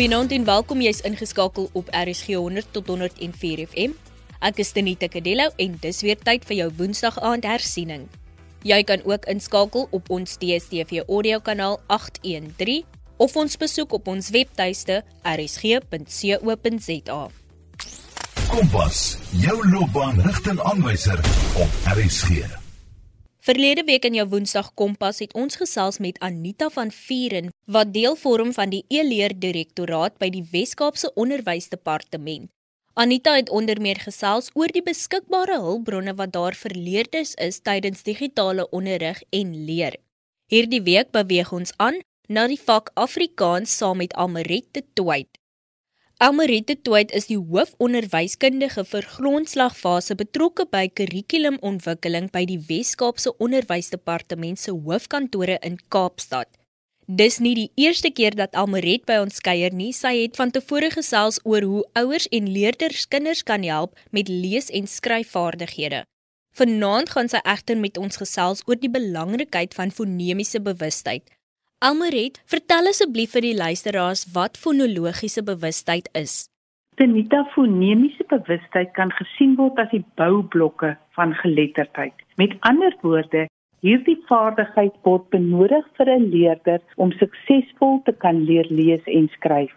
Goeienaand en welkom jy's ingeskakel op RSG 100 tot 104 FM. Ek is Tenita Kadello en dis weer tyd vir jou Woensdag aand hersiening. Jy kan ook inskakel op ons DStv audio kanaal 813 of ons besoek op ons webtuiste rsg.co.za. Kompas, jou loopbaanrigtingaanwyser op RSG. Verlede week in jou Woensdag Kompas het ons gesels met Anita van Vuren wat deel vorm van die e-leer direktoraat by die Wes-Kaapse Onderwysdepartement. Anita het onder meer gesels oor die beskikbare hulpbronne wat daar vir leerders is tydens digitale onderrig en leer. Hierdie week beweeg ons aan na die vak Afrikaans saam met Almaret de Toit. Almarite Toit is die hoofonderwyskundige vir grondslagfase betrokke by kurrikulumontwikkeling by die Wes-Kaapse Onderwysdepartement se hoofkantore in Kaapstad. Dis nie die eerste keer dat Almaret by ons kuier nie. Sy het van tevore gesels oor hoe ouers en leerders kinders kan help met lees- en skryfvaardighede. Vanaand gaan sy egter met ons gesels oor die belangrikheid van fonemiese bewustheid. Almaret, vertel asseblief vir die luisteraars wat fonologiese bewustheid is. Tenita fonemiese bewustheid kan gesien word as die boublokke van geletterdheid. Met ander woorde, hierdie vaardigheid word benodig vir 'n leerder om suksesvol te kan leer lees en skryf.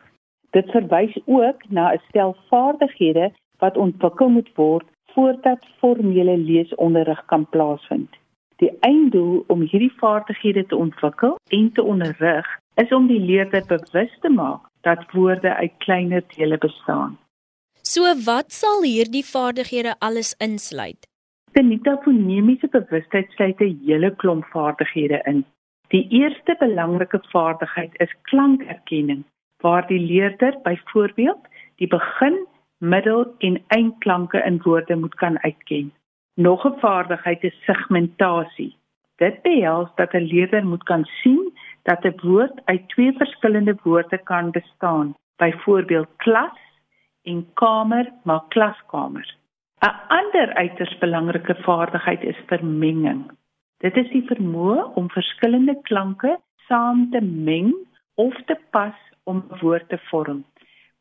Dit verwys ook na 'n stel vaardighede wat ontwikkel moet word voordat formele leesonderrig kan plaasvind. Die einddoel om hierdie vaardighede te ontwikkel en te onderrig is om die leerder bewus te maak dat woorde uit kleiner dele bestaan. So wat sal hierdie vaardighede alles insluit? Metafonemiese bewustheid sluit 'n hele klomp vaardighede in. Die eerste belangrike vaardigheid is klankerkenning, waar die leerder byvoorbeeld die begin, middel en eindklanke in woorde moet kan uitken. Nog 'n vaardigheid is segmentasie. Dit behels dat 'n leerder moet kan sien dat 'n woord uit twee verskillende woorde kan bestaan. Byvoorbeeld klas en kamer, maar klaskamer. 'n Ander uiters belangrike vaardigheid is vermenging. Dit is die vermoë om verskillende klanke saam te meng of te pas om 'n woord te vorm.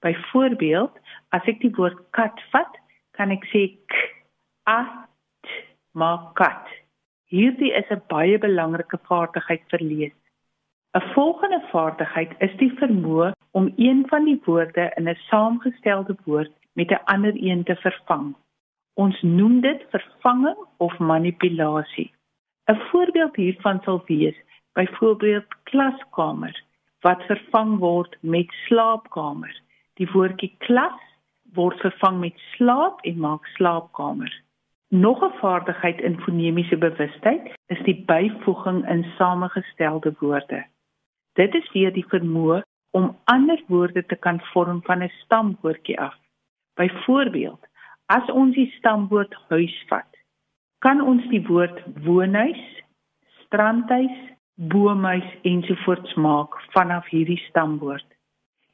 Byvoorbeeld, as ek die woord kat vat, kan ek sê k, a, maak kat. Hierdie is 'n baie belangrike vaardigheid vir lees. 'n Volgende vaardigheid is die vermoë om een van die woorde in 'n saamgestelde woord met 'n ander een te vervang. Ons noem dit vervanging of manipulasie. 'n Voorbeeld hiervan sal wees byvoorbeeld klaskamer wat vervang word met slaapkamer. Die woordjie klas word vervang met slaap en maak slaapkamer. Nog 'n vaardigheid in fonemiese bewustheid is die byvoeging in samengestelde woorde. Dit is weer die vermoë om ander woorde te kan vorm van 'n stamwoordjie af. Byvoorbeeld, as ons die stamwoord huis vat, kan ons die woord woonhuis, strandhuis, boomhuis ensovoorts maak vanaf hierdie stamwoord.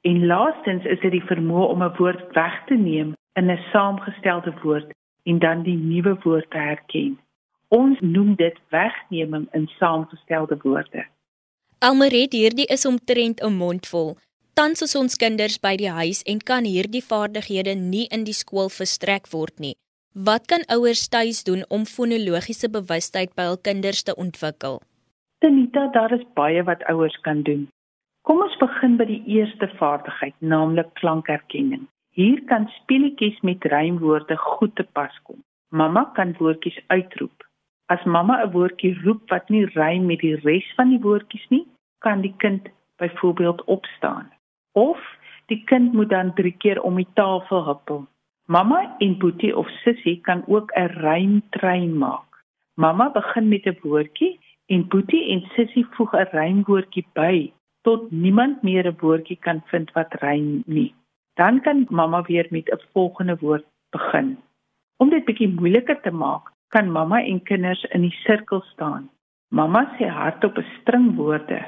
En laastens is dit die vermoë om 'n woord weg te neem in 'n saamgestelde woord en dan die nuwe woord te herken. Ons noem dit wegneming in saamgestelde woorde. Almaret hierdie is omtrent 'n mondvol. Tans is ons kinders by die huis en kan hierdie vaardighede nie in die skool verstrek word nie. Wat kan ouers tuis doen om fonologiese bewustheid by hul kinders te ontwikkel? Tenita, daar is baie wat ouers kan doen. Kom ons begin by die eerste vaardigheid, naamlik klankherkenning. Hier kan speletjies met rymwoorde goed te pas kom. Mamma kan woordjies uitroep. As mamma 'n woordjie roep wat nie rym met die res van die woordjies nie, kan die kind byvoorbeeld opstaan. Of die kind moet dan 3 keer om die tafel huppel. Mamma en boetie of sussie kan ook 'n rymtrein maak. Mamma begin met 'n woordjie en boetie en sussie voeg 'n rymwoordjie by tot niemand meer 'n woordjie kan vind wat rym nie dan kan mamma weer met 'n volgende woord begin. Om dit bietjie moeiliker te maak, kan mamma en kinders in die sirkel staan. Mamma sê hardop 'n string woorde.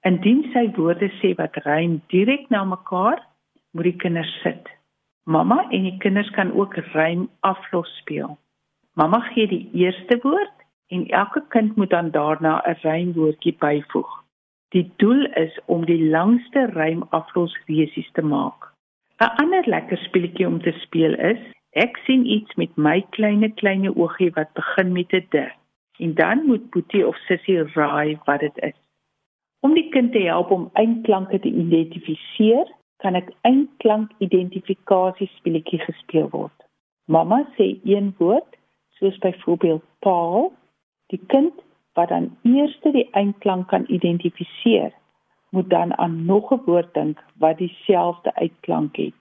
Indien sy woorde sê wat rym direk na mekaar, moet die kinders sit. Mamma en die kinders kan ook rym aflos speel. Mamma gee die eerste woord en elke kind moet dan daarna 'n rymwoordjie byvoeg. Die doel is om die langste rym aflosresies te maak. 'n Ander lekker speletjie om te speel is: ek sien iets met my kleine kleine oogie wat begin met 'n d. En dan moet Boetie of Sissie raai wat dit is. Om die kind te help om eindklanke te identifiseer, kan ek eindklank identifikasie speletjie gespeel word. Mamma sê een woord, soos byvoorbeeld paal. Die kind wat dan eers die eindklank kan identifiseer, moet dan aan nog 'n woord dink wat dieselfde uitklank het.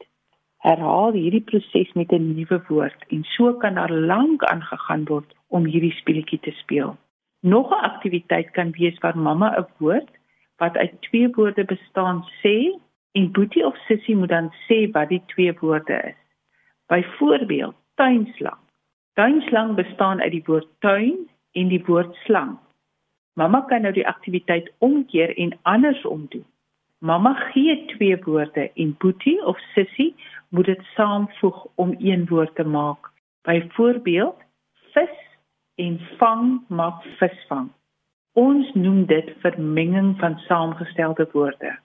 Herhaal hierdie proses met 'n nuwe woord en so kan daar lank aangegaan word om hierdie speletjie te speel. Nog 'n aktiwiteit kan wees waar mamma 'n woord wat uit twee woorde bestaan sê en Boetie of Sissie moet dan sê wat die twee woorde is. Byvoorbeeld, tuinslang. Tuinslang bestaan uit die woord tuin en die woord slang. Mamma kan nou die aktiwiteit omkeer en andersom doen. Mamma gee twee woorde en Boetie of Sissie moet dit saamvoeg om een woord te maak. Byvoorbeeld, vis en vang maak visvang. Ons noem dit vermenging van saamgestelde woorde.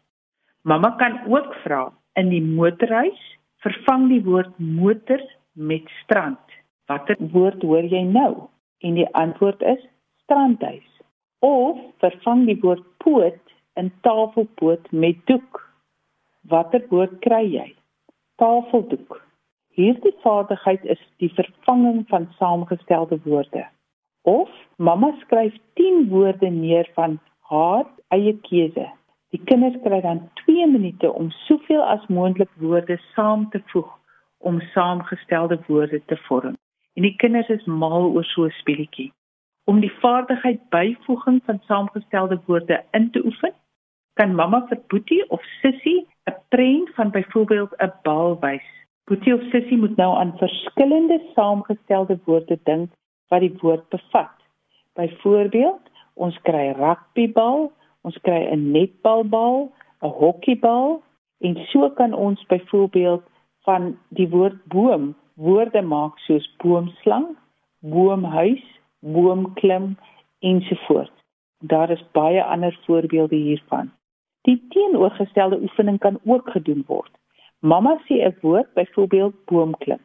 Mamma kan ook vra in die motorhuis vervang die woord motor met strand. Watter woord hoor jy nou? En die antwoord is strandhuis of vervang die woord poot in tafelpoot met doek. Watter woord kry jy? Tafeldoek. Hierdie vaardigheid is die vervanging van saamgestelde woorde. Of mamma skryf 10 woorde neer van haar eie keuse. Die kinders kry dan 2 minute om soveel as moontlik woorde saam te voeg om saamgestelde woorde te vorm. En die kinders is mal oor so 'n speletjie om die vaardigheid byvoeging van saamgestelde woorde in te oefen, kan mamma vir Boetie of Sissie 'n prent van byvoorbeeld 'n bal wys. Boetie of Sissie moet nou aan verskillende saamgestelde woorde dink wat die woord bevat. Byvoorbeeld, ons kry rugbybal, ons kry 'n netbalbal, 'n hokkiebal en so kan ons byvoorbeeld van die woord boom woorde maak soos boomslang, boomhuis boom klim ensovoorts. Daar is baie ander voorbeelde hiervan. Die teenoorgestelde oefening kan ook gedoen word. Mamma sê 'n woord, byvoorbeeld boom klim.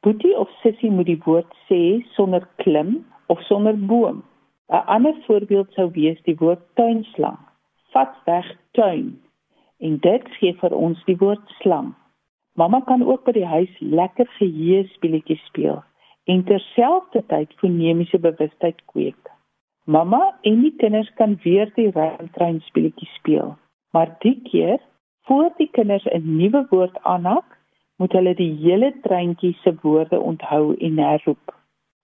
Boetie of Sissie moet die woord sê sonder klim of sonder boom. 'n Ander voorbeeld sou wees die woord tuinslang. Vat weg tuin. En dit gee vir ons die woord slang. Mamma kan ook by die huis lekker geheue speletjies speel en terselfdertyd fonemiese bewustheid kweek. Mamma en die kinders kan weer die ruimtrein speletjie speel, maar die keer voor die kinders 'n nuwe woord aanhaak, moet hulle die hele treintjie se woorde onthou en herroep.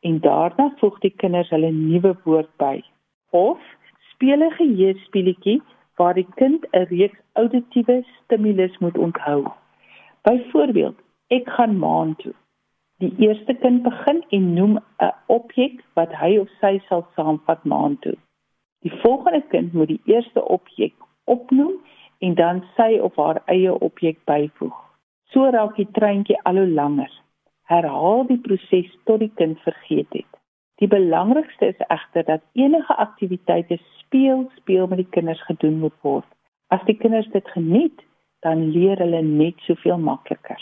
En daarna voeg die kinders hulle nuwe woord by. Of speel 'n geheuespeletjie waar die kind 'n reeks auditiewe stimulus moet onthou. Byvoorbeeld, ek gaan maan toe. Die eerste kind begin en noem 'n objek wat hy of sy sal saamvat maan toe. Die volgende kind moet die eerste objek opnoem en dan sy of haar eie objek byvoeg. So raak die treintjie al hoe langer. Herhaal die proses tot die kind vergeet het. Die belangrikste is egter dat enige aktiwiteite speel speel met die kinders gedoen moet word. As die kinders dit geniet, dan leer hulle net soveel makliker.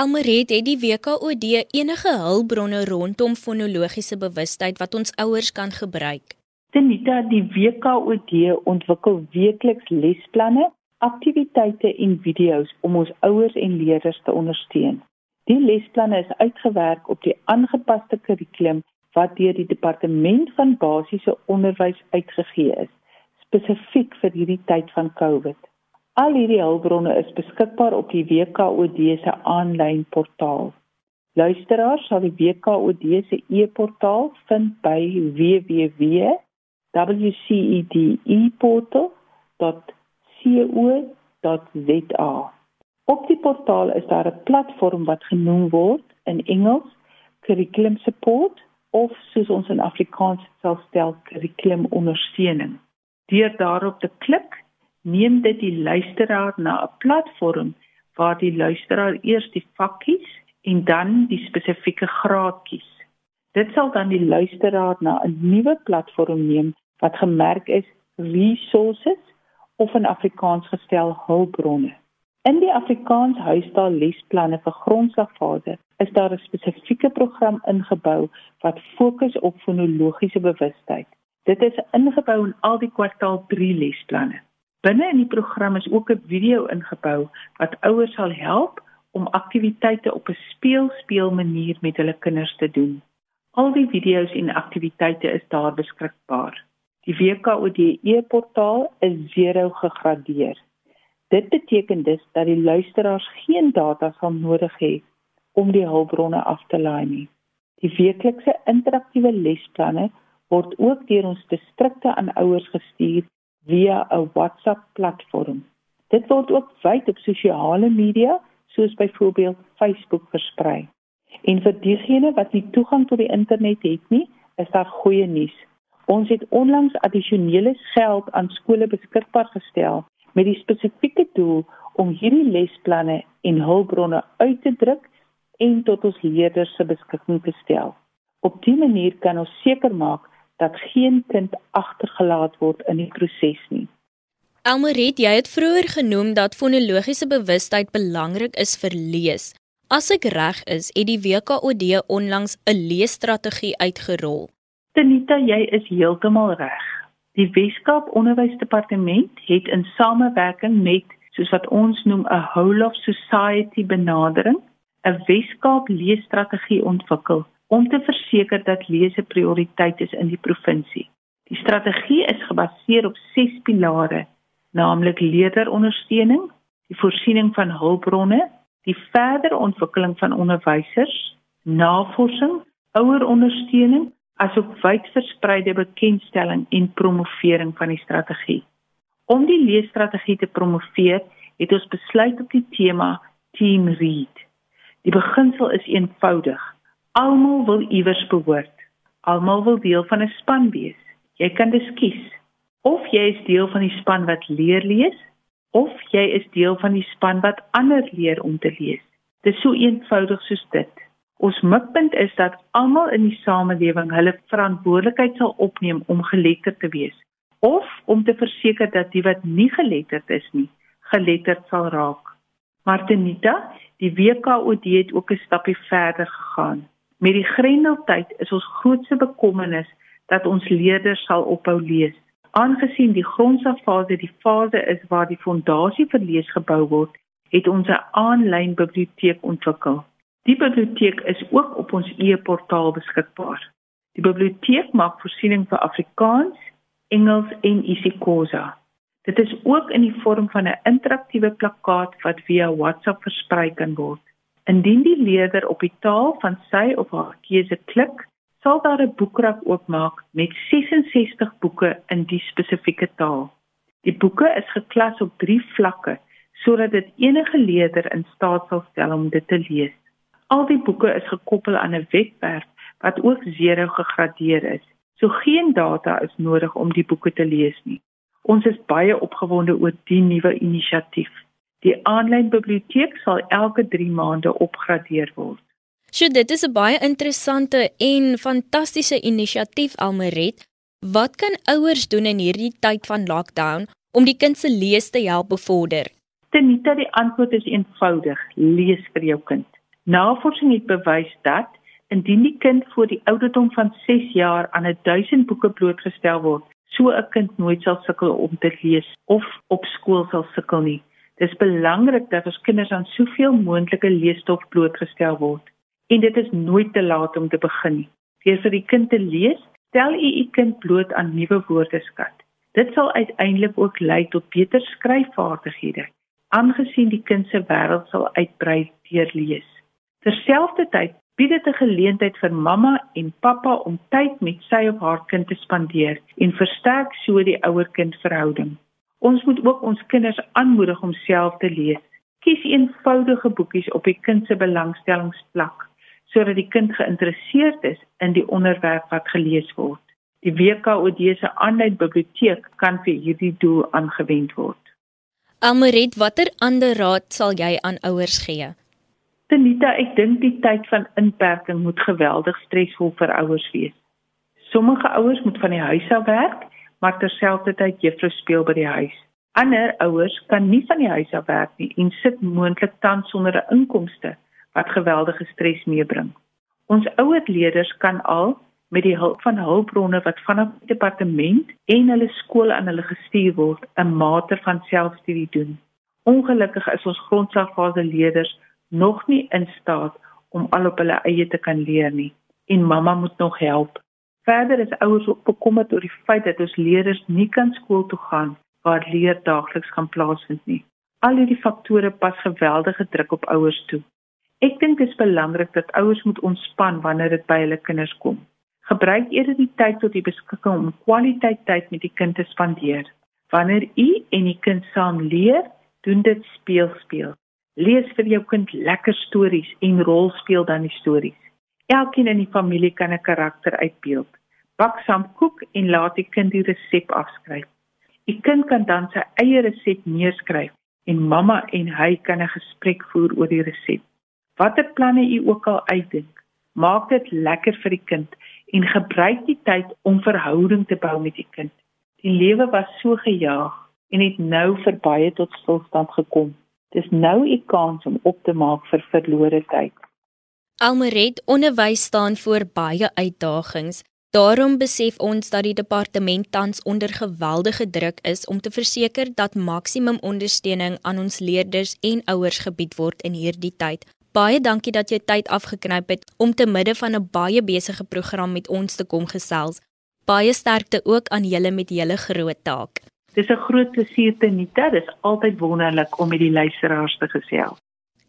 Almaret het die WKOD enige hulpbronne rondom fonologiese bewustheid wat ons ouers kan gebruik. Tenita, die WKOD ontwikkel weekliks lesplanne, aktiwiteite en video's om ons ouers en leerders te ondersteun. Die lesplanne is uitgewerk op die aangepaste kurrikulum wat deur die departement van basiese onderwys uitgegee is, spesifiek vir hierdie tyd van COVID. Al hierdie hulpbronne is beskikbaar op die WKOD se aanlyn portaal. Luisteraars sal die WKOD se e-portaal vind by www.wceportal.co.za. Op die portaal is daar 'n platform wat genoem word in Engels Curriculum Support of soos ons in Afrikaans sal stel Curriculum Ondersteuning. Deur daarop te klik neem dit die luisteraar na 'n platform waar die luisteraar eers die vak kies en dan die spesifieke graad kies. Dit sal dan die luisteraar na 'n nuwe platform neem wat gemerk is resources of in Afrikaans gestel hulpbronne. In die Afrikaans huistaal lesplanne vir grondslagfase is daar 'n spesifieke program ingebou wat fokus op fonologiese bewustheid. Dit is ingebou in al die kwartaal 3 lesplanne. Binne in die program is ook 'n video ingebou wat ouers sal help om aktiwiteite op 'n speelspeel manier met hulle kinders te doen. Al die video's en aktiwiteite is daar beskikbaar. Die WKODE portaal is zero gegradeer. Dit beteken dus dat die luisteraars geen data sal nodig hê om die hulpbronne af te laai nie. Die weeklikse interaktiewe lesplanne word ook deur ons distrikte aan ouers gestuur via 'n WhatsApp-platform. Dit word ook wyd op sosiale media soos byvoorbeeld Facebook versprei. En vir diegene wat nie toegang tot die internet het nie, is daar goeie nuus. Ons het onlangs addisionele geld aan skole beskikbaar gestel met die spesifieke doel om hierdie lesplanne en hulpbronne uit te druk en tot ons leerders se beskikking te stel. Op dié manier kan ons seker maak dat geen kind agtergelaat word in die proses nie. Elmaret, jy het vroeër genoem dat fonologiese bewustheid belangrik is vir lees. As ek reg is, het die WKOD onlangs 'n leesstrategie uitgerol. Tenita, jy is heeltemal reg. Die Weskaap Onderwysdepartement het in samewerking met soos wat ons noem 'n whole of society benadering 'n Weskaap leesstrategie ontwikkel om te verseker dat lees 'n prioriteit is in die provinsie. Die strategie is gebaseer op 6 pilare, naamlik leerderondersteuning, die voorsiening van hulpbronne, die verdere ontwikkeling van onderwysers, navorsing, ouerondersteuning asook wydverspreide bekendstelling en promovering van die strategie. Om die leesstrategie te promoveer, het ons besluit op die tema Team Read. Die beginsel is eenvoudig. Almal wil iewers behoort. Almal wil deel van 'n span wees. Jy kan dus kies of jy is deel van die span wat leer lees of jy is deel van die span wat ander leer om te lees. Dit is so eenvoudig soos dit. Ons mikpunt is dat almal in die samelewing hulle verantwoordelikheid sal opneem om geletterd te wees of om te verseker dat die wat nie geletterd is nie, geletterd sal raak. Martinita, die WKOD het ook 'n stappie verder gegaan. Met die Grendeltyd is ons grootste bekommernis dat ons leerders sal ophou lees. Aangesien die grondslagfase die fase is waar die fondasie vir lees gebou word, het ons 'n aanlyn biblioteek ontwikkel. Die biblioteek is ook op ons e-portaal beskikbaar. Die biblioteek maak voorsiening vir Afrikaans, Engels en isiXhosa. Dit is ook in die vorm van 'n interaktiewe plakkaat wat via WhatsApp versprei kan word. Indien die leerder op die taal van sy of haar keuse klik, sal daar 'n boekrak oopmaak met 66 boeke in die spesifieke taal. Die boeke is geklas op 3 vlakke sodat dit enige leerder in staat sal stel om dit te lees. Al die boeke is gekoppel aan 'n webwerf wat ook zero gegradeer is. So geen data is nodig om die boeke te lees nie. Ons is baie opgewonde oor die nuwe inisiatief. Die aanlyn biblioteek sal elke 3 maande opgradeer word. So dit is 'n baie interessante en fantastiese inisiatief Almeret. Wat kan ouers doen in hierdie tyd van lockdown om die kind se lees te help bevorder? Tenita, die antwoord is eenvoudig: lees vir jou kind. Navorsing het bewys dat indien die kind voor die ouderdom van 6 jaar aan 1000 boeke blootgestel word, so 'n kind nooit sal sukkel om te lees of op skool sal sukkel nie. Dit is belangrik dat ons kinders aan soveel moontlike leesstof blootgestel word en dit is nooit te laat om te begin nie. Deur vir die kind te lees, stel u u kind bloot aan nuwe woordeskat. Dit sal uiteindelik ook lei tot beter skryfvaardighede, aangesien die kind se wêreld sal uitbrei deur lees. Terselfdertyd bied dit 'n geleentheid vir mamma en pappa om tyd met sy of haar kind te spandeer en versterk so die ouer-kind verhouding. Ons moet ook ons kinders aanmoedig om self te lees. Kies eenvoudige boekies op die kind se belangstellingsvlak sodat die kind geïnteresseerd is in die onderwerp wat gelees word. Die WKOD se aanlyn biblioteek kan vir hierdie doel aangewend word. Almaret, watter ander raad sal jy aan ouers gee? Tenita, ek dink die tyd van inperking moet geweldig stresvol vir ouers wees. Sommige ouers moet van die huis af werk, maar terselfdertyd juffrou speel by die huis. Ander ouers kan nie van die huis af werk nie en sit moontlik tans sonder 'n inkomste wat geweldige stres meebring. Ons ouer leerders kan al met die hulp van hulpbronne wat vanaf die departement en hulle skool aan hulle gestuur word, 'n mate van selfstudie doen. Ongelukkig is ons grondslagfase leerders nog nie in staat om al op hulle eie te kan leer nie en mamma moet nog help. Verder is ouers ook bekommerd oor die feit dat ons leerders nie kan skool toe gaan waar leer daagliks kan plaasvind nie. Al hierdie faktore pas geweldige druk op ouers toe. Ek dink dit is belangrik dat ouers moet ontspan wanneer dit by hulle kinders kom. Gebruik eerder die tyd tot die beskikking om kwaliteit tyd met die kind te spandeer. Wanneer u en die kind saam leer, doen dit speel speel. Lees vir jou kind lekker stories en rolspeel dan die stories. Elkeen in die familie kan 'n karakter uitbeeld. Bak saam koek en laat die kind die resep afskryf. Die kind kan dan sy eie resep neerskryf en mamma en hy kan 'n gesprek voer oor die resep. Watter planne u ook al uitdink, maak dit lekker vir die kind en gebruik die tyd om verhouding te bou met die kind. Die lewe was so gejaag en het nou vir baie tot stilstand gekom. Dis nou u kans om op te maak vir verlore tyd. Almeret onderwys staan voor baie uitdagings. Daarom besef ons dat die departement tans onder geweldige druk is om te verseker dat maksimum ondersteuning aan ons leerders en ouers gebied word in hierdie tyd Baie dankie dat jy tyd afgeknyp het om te midde van 'n baie besige program met ons te kom gesels. Baie sterkte ook aan julle met julle groot taak. Dis 'n groot plesier te Nita, dis altyd wonderlik om met die luisteraars te gesels.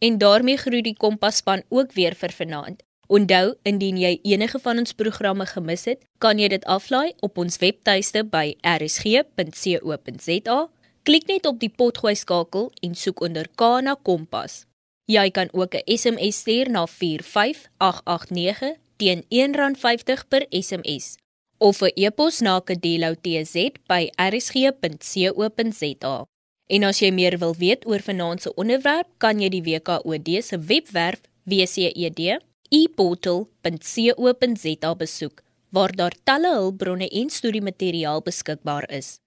En daarmee groet die Kompas-span ook weer vir vanaand. Onthou, indien jy enige van ons programme gemis het, kan jy dit aflaai op ons webtuiste by rsg.co.za. Klik net op die potgooi skakel en soek onder Kana Kompas. Jy kan ook 'n SMS stuur na 45889 teen R1.50 per SMS of 'n e-pos na kedeloutz@rsg.co.za. En as jy meer wil weet oor vanaand se onderwerp, kan jy die WKOD se webwerf wced.eportal.co.za besoek waar daar talle hulpbronne en studiemateriaal beskikbaar is.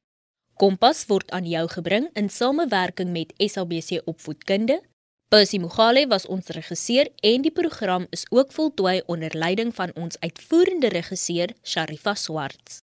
Kompas word aan jou gebring in samewerking met SABC Opvoedkunde Percy Mogale was ons regisseur en die program is ook voltooi onder leiding van ons uitvoerende regisseur Sharifa Swarts.